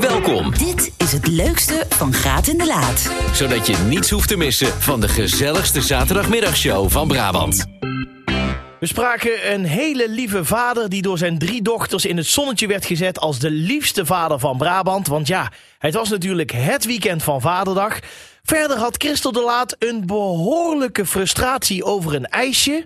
Welkom, Dit is het leukste van Graat in de Laat. zodat je niets hoeft te missen van de gezelligste zaterdagmiddagshow van Brabant. We spraken een hele lieve vader die door zijn drie dochters in het zonnetje werd gezet als de liefste vader van Brabant. Want ja, het was natuurlijk het weekend van Vaderdag. Verder had Christel de Laat een behoorlijke frustratie over een ijsje.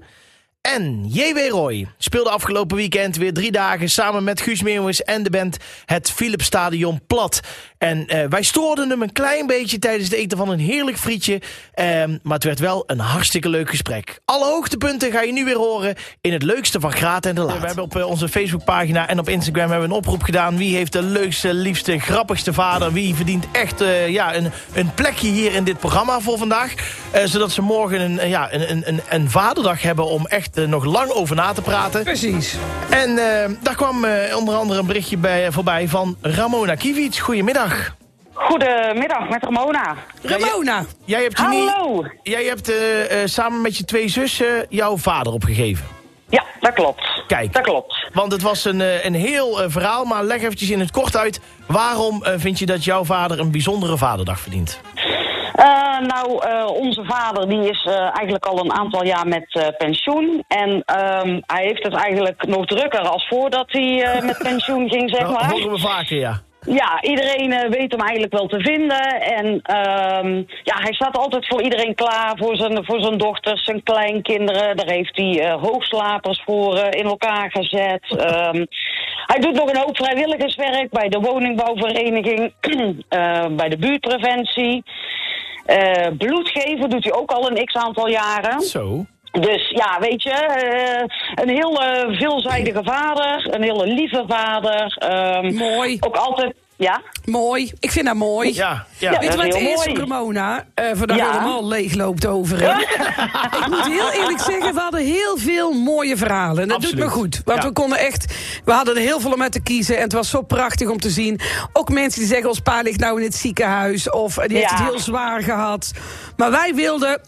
En J.W. Roy speelde afgelopen weekend weer drie dagen samen met Guus Meeuwis en de band het Philipsstadion plat. En eh, wij stoorden hem een klein beetje tijdens het eten van een heerlijk frietje. Ehm, maar het werd wel een hartstikke leuk gesprek. Alle hoogtepunten ga je nu weer horen in het leukste van Graat en de Laat. We hebben op eh, onze Facebookpagina en op Instagram hebben we een oproep gedaan. Wie heeft de leukste, liefste, grappigste vader? Wie verdient echt eh, ja, een, een plekje hier in dit programma voor vandaag? Zodat ze morgen een, ja, een, een, een, een vaderdag hebben om echt nog lang over na te praten. Precies. En eh, daar kwam onder andere een berichtje bij, voorbij van Ramona Kiewicz. Goedemiddag. Goedemiddag, met Ramona. Ramona. Jij hebt, je niet- Hallo. jij hebt eh, eh, samen met je twee zussen jouw vader opgegeven. Ja, dat klopt. Kijk. Dat klopt. Want het was een, eh, een heel verhaal, maar leg eventjes in het kort uit... waarom eh, vind je dat jouw vader een bijzondere vaderdag verdient? Eh, nou, eh, onze vader die is eh, eigenlijk al een aantal jaar met eh, pensioen. En ehm, hij heeft het eigenlijk nog drukker als voordat hij eh, met pensioen ging, zeg Dat maar. horen we vaker, ja. Ja, iedereen eh, weet hem eigenlijk wel te vinden. En ehm, ja, hij staat altijd voor iedereen klaar. Voor zijn, voor zijn dochters, zijn kleinkinderen. Daar heeft hij eh, hoogslapers voor eh, in elkaar gezet. Ehm, hij doet nog een hoop vrijwilligerswerk bij de woningbouwvereniging. bij de buurtpreventie. Bloedgeven doet hij ook al een x-aantal jaren. Zo. Dus ja, weet je, eh, een heel eh, veelzijdige vader, een hele lieve vader. ehm, Mooi. Ook altijd, ja. Mooi. Ik vind dat mooi. Ja, ja. Ja, Weet je wat het is, mooi. Ramona? Eh voordat Ja. helemaal leeg loopt over. ik moet heel eerlijk zeggen, we hadden heel veel mooie verhalen. En dat Absoluut. doet me goed. Want Ja. we konden echt, we hadden er heel veel om uit te kiezen. En het was zo prachtig om te zien. Ook mensen die zeggen, ons pa ligt nou in het ziekenhuis. Of die heeft Ja. het heel zwaar gehad. Maar wij wilden...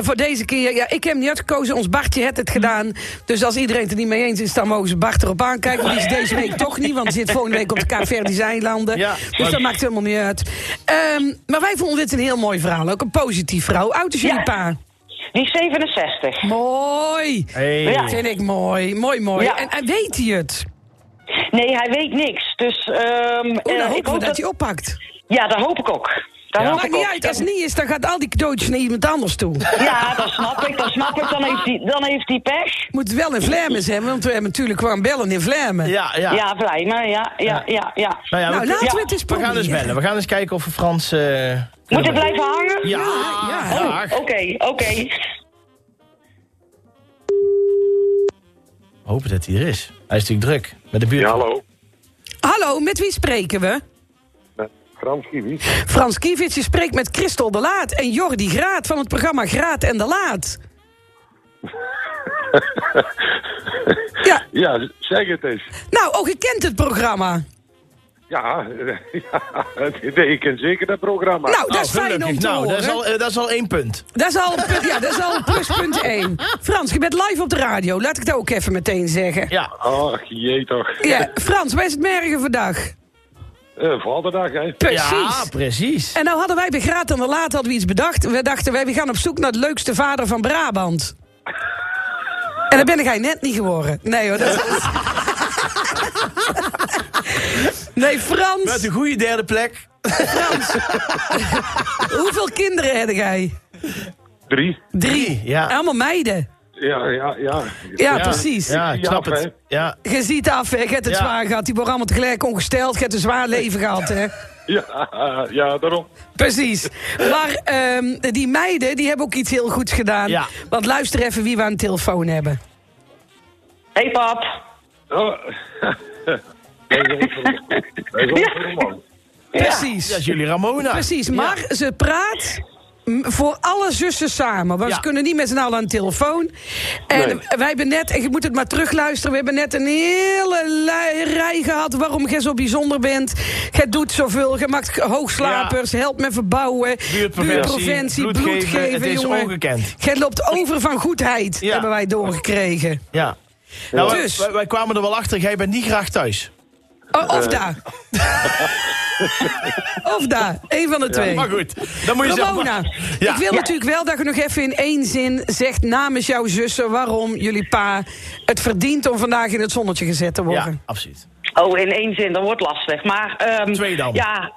Voor deze keer, ja, ik heb hem niet uitgekozen, ons Bartje heeft het gedaan. Dus als iedereen het er niet mee eens is, dan mogen ze Bart erop aankijken. Die is deze week toch niet, want die zit volgende week op de Kaapverdische eilanden. Ja, dus maar- dat maakt helemaal niet uit. Ehm, maar wij vonden dit een heel mooi verhaal. Ook een positief verhaal. Hoe oud is jullie Ja. pa? Die is 67. Mooi. Hey. Ja. Vind ik mooi. Mooi, mooi. Ja. En, en weet hij het? Nee, hij weet niks. Dus ehm Oh, eh, dan ik hopen we hoop dat hij oppakt. Ja, dat hoop ik ook. Dat Ja. Maakt niet uit. Als het niet is, dan gaat al die cadeautjes naar iemand anders toe. Ja, dat snap ik, dat snap ik. Dan heeft hij, dan heeft hij pech. Moet wel in Vlemmen zijn, want we hebben natuurlijk gewoon bellen in Vlemmen. Ja, ja. Ja, me. Ja, ja, ja, ja. Nou ja, Nou, we, laten ja. we het eens we gaan eens proberen. bellen. We gaan eens kijken of we Frans... eh, Moet ik kunnen- blijven hangen? Ja, ja. graag. Oké, oké. Hopen dat hij er is. Hij is natuurlijk druk met de buurt. Ja, hallo. Hallo, met wie spreken we? Frans Kiewicz. Frans Kievits, je spreekt met Christel de Laat en Jordi Graat van het programma Graat en de Laat. Ja, Ja, zeg het eens. nou, ook je kent het programma. Ja, ja, nee, ik ken zeker dat programma. Nou, dat Oh, is fijn om te nou, horen. dat is, al, eh, dat is al één punt. Dat is al punt, ja, dat is al pluspunt 1. Frans, je bent live op de radio. Laat ik dat ook even meteen zeggen. Ja. Ach, jee toch. Ja, Frans, wij is het mergen vandaag. Eh, Vaderdag, hè. Precies. Ja, precies. En nou hadden wij bij Graat en de Laat hadden we iets bedacht. We dachten, wij we gaan op zoek naar de leukste vader van Brabant. En dan ben jij net niet geworden. Nee hoor, dat is... Nee, Frans. Met een goede derde plek. Frans. Hoeveel kinderen heb jij? Drie. Drie. ja. Allemaal meiden. Ja, ja, ja. Ja, precies. Ja, ik snap het. Ja. Je ziet af, hè. je hebt het Ja. zwaar gehad. Die worden allemaal tegelijk ongesteld. Je hebt een zwaar leven gehad, hè. Ja, ja, daarom. Precies. Maar ehm, die meiden, die hebben ook iets heel goeds gedaan. Ja. Want luister even wie we aan de telefoon hebben. Hey pap. Oh. Dat is ook voor- dat is ook voor een man. Precies. Dat is jullie Ramona. Precies, maar ze praat voor alle zussen samen. Want Ja. ze kunnen niet met z'n allen aan de telefoon. En Nee. wij hebben net, en je moet het maar terugluisteren... we hebben net een hele rij gehad waarom jij zo bijzonder bent. Jij doet zoveel, je maakt hoogslapers, helpt met verbouwen... Buurtpreventie, bloedgeven, het is jongen. ongekend. Jij loopt over van goedheid, Ja. hebben wij doorgekregen. Ja. Nou, Dus. wij, wij kwamen er wel achter, jij bent niet graag thuis. O- of daar. Of daar, één van de twee. Maar goed, dan moet je zelf Ramona, maar- Ja. ik wil natuurlijk wel dat je nog even in één zin zegt namens jouw zussen waarom jullie pa het verdient om vandaag in het zonnetje gezet te worden. Ja, absoluut. Oh, in één zin, dat wordt lastig. Maar ehm, Twee dan. ja,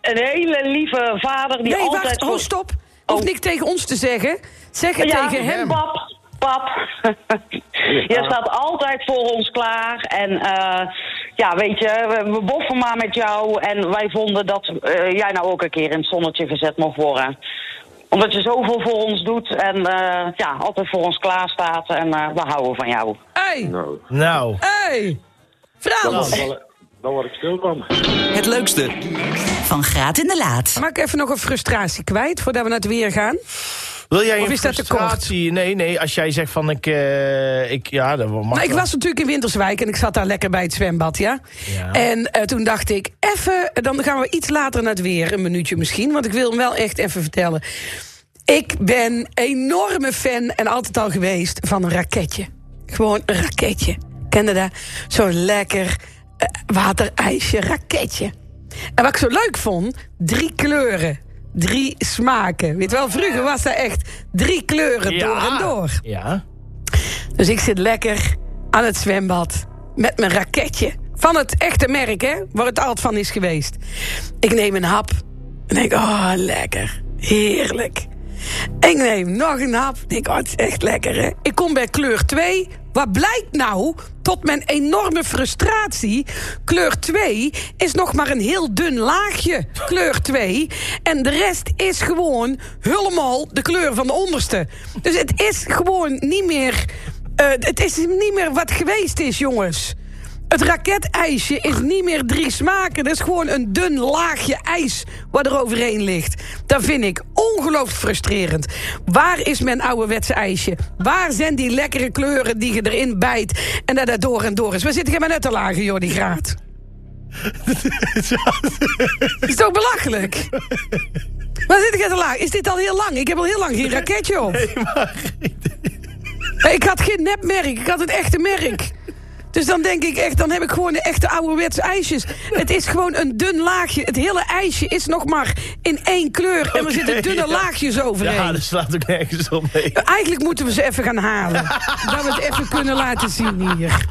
een hele lieve vader die nee, altijd... wacht, oh stop. Hoeft Oh. niks tegen ons te zeggen. Zeg het Ja, tegen hem. Pap, pap. je staat altijd voor ons klaar. En eh, ja, weet je, we, boffen maar met jou. En wij vonden dat eh, jij nou ook een keer in het zonnetje gezet mocht worden. Omdat je zoveel voor ons doet en eh, ja, altijd voor ons klaar staat. En eh, we houden van jou. Hey, Nou, Nou, hey. dan Frans, word ik wel- dan word ik stil van. Het leukste Van Graat in de Laat. maak even nog een frustratie kwijt voordat we naar het weer gaan. Wil jij Of een is dat te kort? frustratie? Nee, nee, als jij zegt van ik... eh, ik ja, dat mag Nou, ik was natuurlijk in Winterswijk en ik zat daar lekker bij het zwembad, ja. Ja. En eh, toen dacht ik, even, dan gaan we iets later naar het weer, een minuutje misschien. Want ik wil hem wel echt even vertellen. Ik ben enorme fan en altijd al geweest van een raketje. Gewoon een raketje. Kende dat? Zo'n lekker eh, waterijsje raketje. En wat ik zo leuk vond, drie kleuren. Drie smaken. Weet wel, vroeger was dat echt drie kleuren door en door. Ja. Dus ik zit lekker aan het zwembad met mijn raketje. Van het echte merk, hè? Waar het altijd van is geweest. Ik neem een hap en denk, oh, lekker. Heerlijk. Ik neem nog een hap. Denk, oh, het echt lekker, hè? Ik kom bij kleur 2. Wat blijkt nou, tot mijn enorme frustratie... kleur 2 is nog maar een heel dun laagje. Kleur 2. En de rest is gewoon helemaal de kleur van de onderste. Dus het is gewoon niet meer... eh, het is niet meer wat geweest is, jongens. Het raketijsje is niet meer drie smaken. Dat is gewoon een dun laagje ijs wat er overheen ligt. Dat vind ik ongelooflijk frustrerend. Waar is mijn ouderwetse ijsje? Waar zijn die lekkere kleuren die je erin bijt... en dat dat door en door is? Waar zit ik in mijn lagen, joh, die graad? is toch belachelijk? Waar zit ik te laag? Is dit al heel lang? Ik heb al heel lang geen raketje op. Nee, ik had geen nepmerk, ik had het echte merk. Dus dan denk ik echt, dan heb ik gewoon de echte ouderwetse ijsjes. Het is gewoon een dun laagje. Het hele ijsje is nog maar in één kleur. En er zitten dunne ja. laagjes overheen. Ja, dat slaat ook nergens op mee. Eigenlijk moeten we ze even gaan halen. dat we het even kunnen laten zien hier.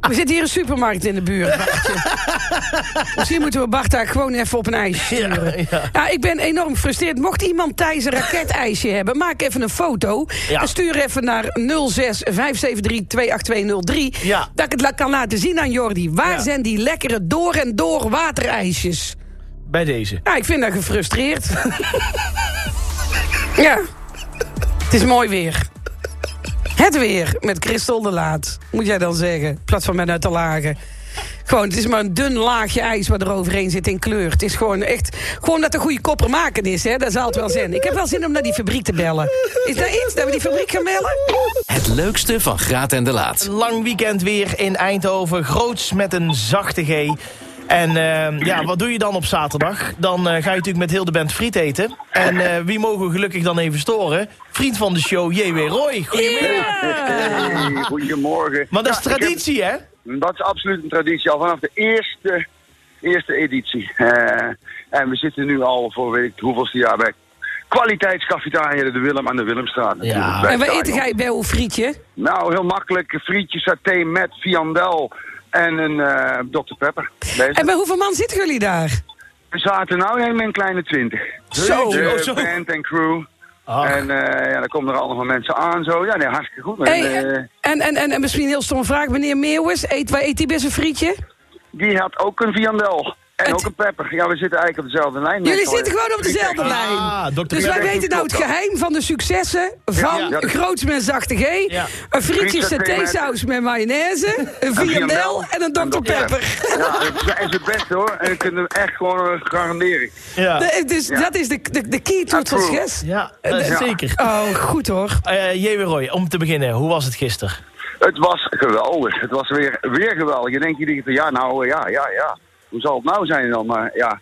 Er zit hier een supermarkt in de buurt. Misschien moeten we Bart daar gewoon even op een ijsje sturen. Ja, Ja, ja. ik ben enorm gefrustreerd. Mocht iemand thuis een raketijsje hebben, maak even een foto. En stuur even naar 06 573 28203. Ja. Dat ik het la- kan laten zien aan Jordi. Waar Ja. zijn die lekkere door en door waterijsjes? Bij deze. Ja, ik vind dat gefrustreerd. ja. Het is mooi weer. Het weer met Christel de Laat, moet jij dan zeggen. In plaats van met uit te lagen. Gewoon, het is maar een dun laagje ijs wat er overheen zit in kleur. Het is gewoon echt... Gewoon dat een goede kopper maken is, hè. Dat zal het wel zijn. Ik heb wel zin om naar die fabriek te bellen. Is dat iets, dat we die fabriek gaan bellen? Het leukste van Graat en de Laat. Lang weekend weer in Eindhoven. Groots met een zachte G. En eh, ja, wat doe je dan op zaterdag? Dan eh, ga je natuurlijk met heel de band friet eten. En eh, wie mogen we gelukkig dan even storen? Vriend van de show, J.W. Roy. Goedemiddag. Hey, goedemorgen. Maar dat is Ja, ik heb- traditie, hè? dat is absoluut een traditie, al vanaf de eerste, eerste editie. Eh, en we zitten nu al voor weet ik hoeveelste jaar bij kwaliteitscafetaria de Willem aan de Willemstraat. Ja. En eten stadion. jij bij uw frietje? Nou, heel makkelijk. Frietje, saté met viandel en een eh Dr. Pepper. Deze. En bij hoeveel man zitten jullie daar? We zaten nou helemaal in een kleine twintig. Zo, De oh, zo. band en crew. Ach. En eh, ja, dan komen er allemaal mensen aan zo. Ja, nee, hartstikke goed. En, Hey, eh, en, en, en, en misschien een heel stomme vraag. Meneer Meeuwis, eet, waar eet hij bij zijn frietje? Die had ook een viandel. En Het- ook een pepper. Ja, we zitten eigenlijk op dezelfde lijn. Jullie zitten gewoon op dezelfde Ah, lijn. Ah, Dr. Dus wij weten nou het geheim van de successen van Ja, ja. Groots met zachte G. Ja. Een frietje satésaus met mayonaise, een viandel en een Dr. Pepper. Ja, dat is het beste hoor. En dat kunnen we echt gewoon eh, garanderen. Ja, De- dus Ja. Dat is de, de, de key to succes. ja Ja. zeker. Oh, goed hoor. Eh J.W. Roy, om te beginnen, hoe was het gisteren? Het was geweldig. Het was weer, weer geweldig. Je denkt iedere keer van ja, nou eh, ja, ja, ja. Hoe zal het nou zijn dan? Maar ja,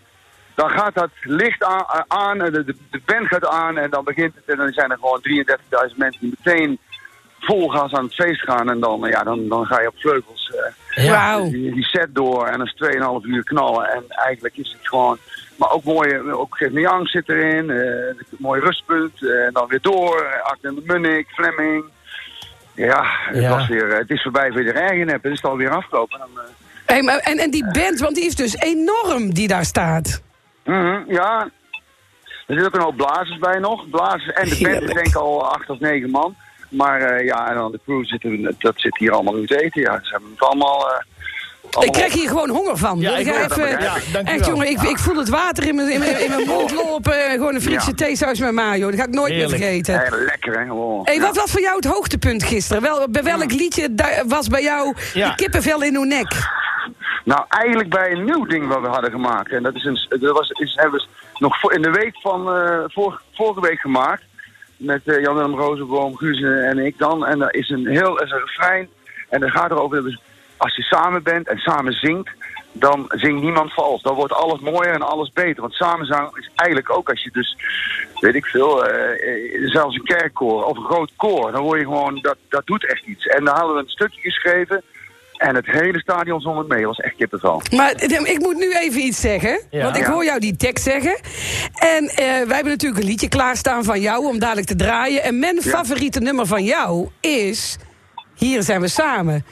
dan gaat dat licht aan, eh, de, de, de band gaat aan en dan begint het. En dan zijn er gewoon 33.000 mensen die meteen vol gas aan het feest gaan. En dan, ja, dan, dan ga je op vleugels. eh. Die, die set door en dan is 2,5 uur knallen. En eigenlijk is het gewoon... Maar ook mooie, ook Geert Young zit erin. eh mooi rustpunt. eh, en dan weer door. eh, Arne de Munnik, Fleming. Ja, het, Ja. Was weer, eh, het is voorbij voor de regen hebt. Het is alweer afgelopen. Dan, Hey, maar, en, en die band, want die is dus enorm die daar staat. Mhm, ja. Er zitten ook een hoop blazers bij nog. Blazers en de band is denk ik al acht of negen man. Maar eh, ja, en dan de crew zitten, dat zit hier allemaal te eten. Ja, ze hebben het allemaal... eh, Ik krijg hier gewoon honger van. Ja, ik even, Ja, echt jongen, ik, ik voel het water in mijn, in mijn, in mijn mond lopen. Gewoon een Friese Ja. theesaus met mayo. Dat ga ik nooit Heerlijk. meer vergeten. Heel lekker, hè? Gewoon. Hey, Ja. wat was voor jou het hoogtepunt gisteren? Wel, bij welk liedje was bij jou Ja. de kippenvel in uw nek? Nou, eigenlijk bij een nieuw ding wat we hadden gemaakt. En dat, is een, dat was, is, hebben we nog voor, in de week van eh, vor- vorige week gemaakt. Met eh, Jan-Willem Rozenboom, Guus en ik dan. En er is een heel is een refrein. En dat gaat erover dat als je samen bent en samen zingt, dan zingt niemand vals. Dan wordt alles mooier en alles beter. Want samenzang is eigenlijk ook als je dus, weet ik veel, eh, zelfs een kerkkoor of een groot koor. Dan word je gewoon, dat, dat doet echt iets. En daar hadden we een stukje geschreven. En het hele stadion zong het mee. Dat was echt kippenvel. Maar ik moet nu even iets zeggen. Ja. Want ik hoor jou die tekst zeggen. En eh, wij hebben natuurlijk een liedje klaarstaan van jou om dadelijk te draaien. En mijn Ja. favoriete nummer van jou is Hier zijn we samen.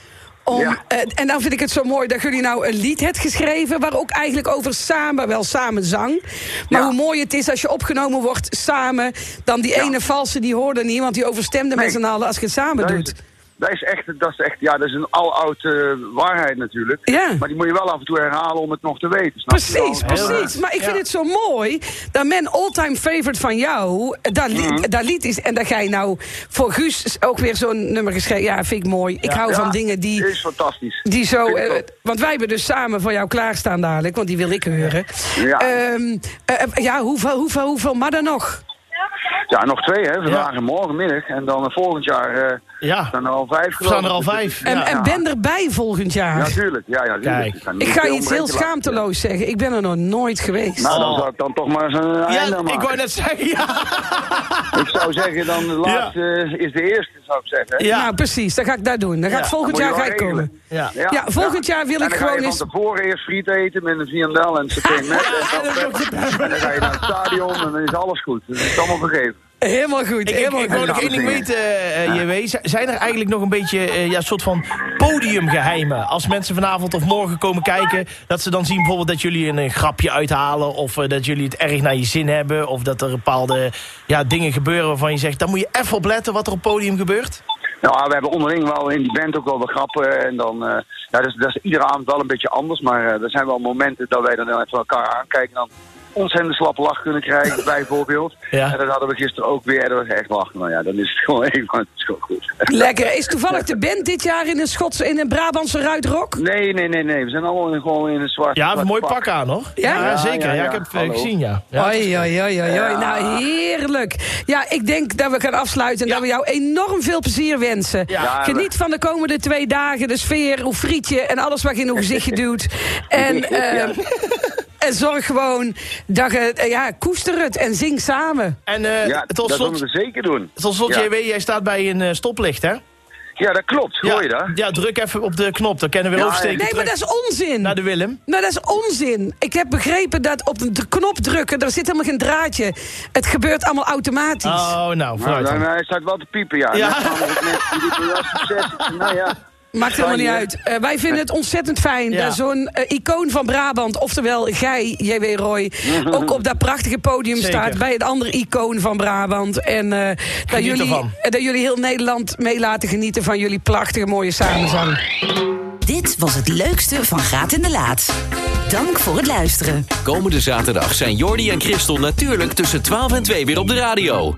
Om, Ja. eh, en dan vind ik het zo mooi dat jullie nou een lied hebt geschreven... waar ook eigenlijk over samen, wel samen zang. Maar Ja. hoe mooi het is als je opgenomen wordt samen... dan die Ja. ene valse die hoorde niet, want die overstemde met z'n allen... als je het samen Dat doet. Dat is echt, dat is echt, ja, dat is een aloud eh, waarheid natuurlijk. Ja. Maar die moet je wel af en toe herhalen om het nog te weten. snap? Precies, precies. Maar ik vind het zo mooi dat mijn all-time favorite van jou dat lied, Mhm. dat lied is. En dat jij nou voor Guus ook weer zo'n nummer geschreven. Ja, vind ik mooi. Ik hou Ja, van dingen die, is fantastisch. die zo. Eh, want wij hebben dus samen voor jou klaarstaan dadelijk, want die wil ik horen. Ja. Ehm, eh, ja, hoeveel, hoeveel, hoeveel, maar dan nog? Ja, nog twee, hè? Vandaag Ja. en morgenmiddag. En dan eh, volgend jaar eh Ja, staan er al vijf. er geloof staan er al vijf. En, Ja. en ben erbij volgend jaar. is- Ja. Ja. Kijk. ik ga iets heel schaamteloos zeggen. Ik ben er nog nooit geweest. Nou, dan Oh. zou ik dan toch maar eens een einde Ja, aan ik wou net zeggen, ja. Ik zou zeggen, dan de laatste is de eerste, zou ik zeggen. Ja. Nou, precies. Dan ga ik dat doen. Dan ga ik Ja, volgend jaar ga ik komen. Ja. Ja, volgend jaar wil En ik dan ga gewoon eens... van tevoren eerst friet eten met een viandel en saté met. En dan, en dan ga je naar het stadion en dan is alles goed. Dat is allemaal vergeven. Helemaal goed, Ik, ik, helemaal ik wou goed. nog één ding weten, eh, JW. Zijn er eigenlijk nog een beetje eh, ja, soort van podiumgeheimen? Als mensen vanavond of morgen komen kijken... dat ze dan zien bijvoorbeeld dat jullie een, eh, grapje uithalen... of eh, dat jullie het erg naar je zin hebben... of dat er bepaalde ja, dingen gebeuren waarvan je zegt... dan moet je even op letten wat er op het podium gebeurt? Nou, we hebben onderling wel in die band ook wel wat grappen. En dan, eh, ja, dat is, dat is iedere avond wel een beetje anders. Maar eh, er zijn wel momenten dat wij dan even elkaar aankijken. En dan ontzettend slappe lach kunnen krijgen, bijvoorbeeld. Ja. En dat hadden we gisteren ook weer. Dat was echt lachen. Nou ja, dan is het gewoon even, het is gewoon goed. Lekker. Is toevallig de band dit jaar in een Schotse, in een Brabantse ruitrok? Nee, nee, nee, nee. We zijn allemaal in- gewoon in een zwart Ja, een mooi pak. pak aan, hoor. Ja? Ja, zeker. Ja, Ja, ja, ik heb het hallo. gezien, ja. oei, oei, oei. Ja. Nou, heerlijk. Ja, ik denk dat we gaan afsluiten en dat we jou enorm veel plezier wensen. Ja, Geniet van de komende twee dagen, de sfeer, uw frietje en alles wat je in uw gezichtje doet. En, eh, en zorg gewoon dat je, eh, ja, koester het en zing samen. En eh, Ja, tot dat zullen slot, we zeker doen. tot slot Ja. JW, jij staat bij een eh, stoplicht, hè? Ja, dat klopt. Hoor je dat? ja, druk even op de knop. Dan kunnen we Ja, oversteken Nee, maar dat is onzin. naar de Willem. Nou, dat is onzin. Ik heb begrepen dat op de knop drukken, daar zit helemaal geen draadje. Het gebeurt allemaal automatisch. Oh, nou, Nou, vooruit dan, dan. hij staat wel te piepen, ja. Ja. En dan gaan er mensen die Maakt helemaal niet uit. Eh, wij vinden het ontzettend fijn Ja. dat zo'n eh, icoon van Brabant, oftewel gij, J.W. Roy, ook op dat prachtige podium Zeker. staat bij het andere icoon van Brabant. En eh, dat, jullie, dat jullie heel Nederland mee laten genieten van jullie prachtige mooie samenzang. Dit was het leukste van Graat in de Laat. Dank voor het luisteren. Komende zaterdag zijn Jordi en Christel natuurlijk tussen 12 en 2 weer op de radio.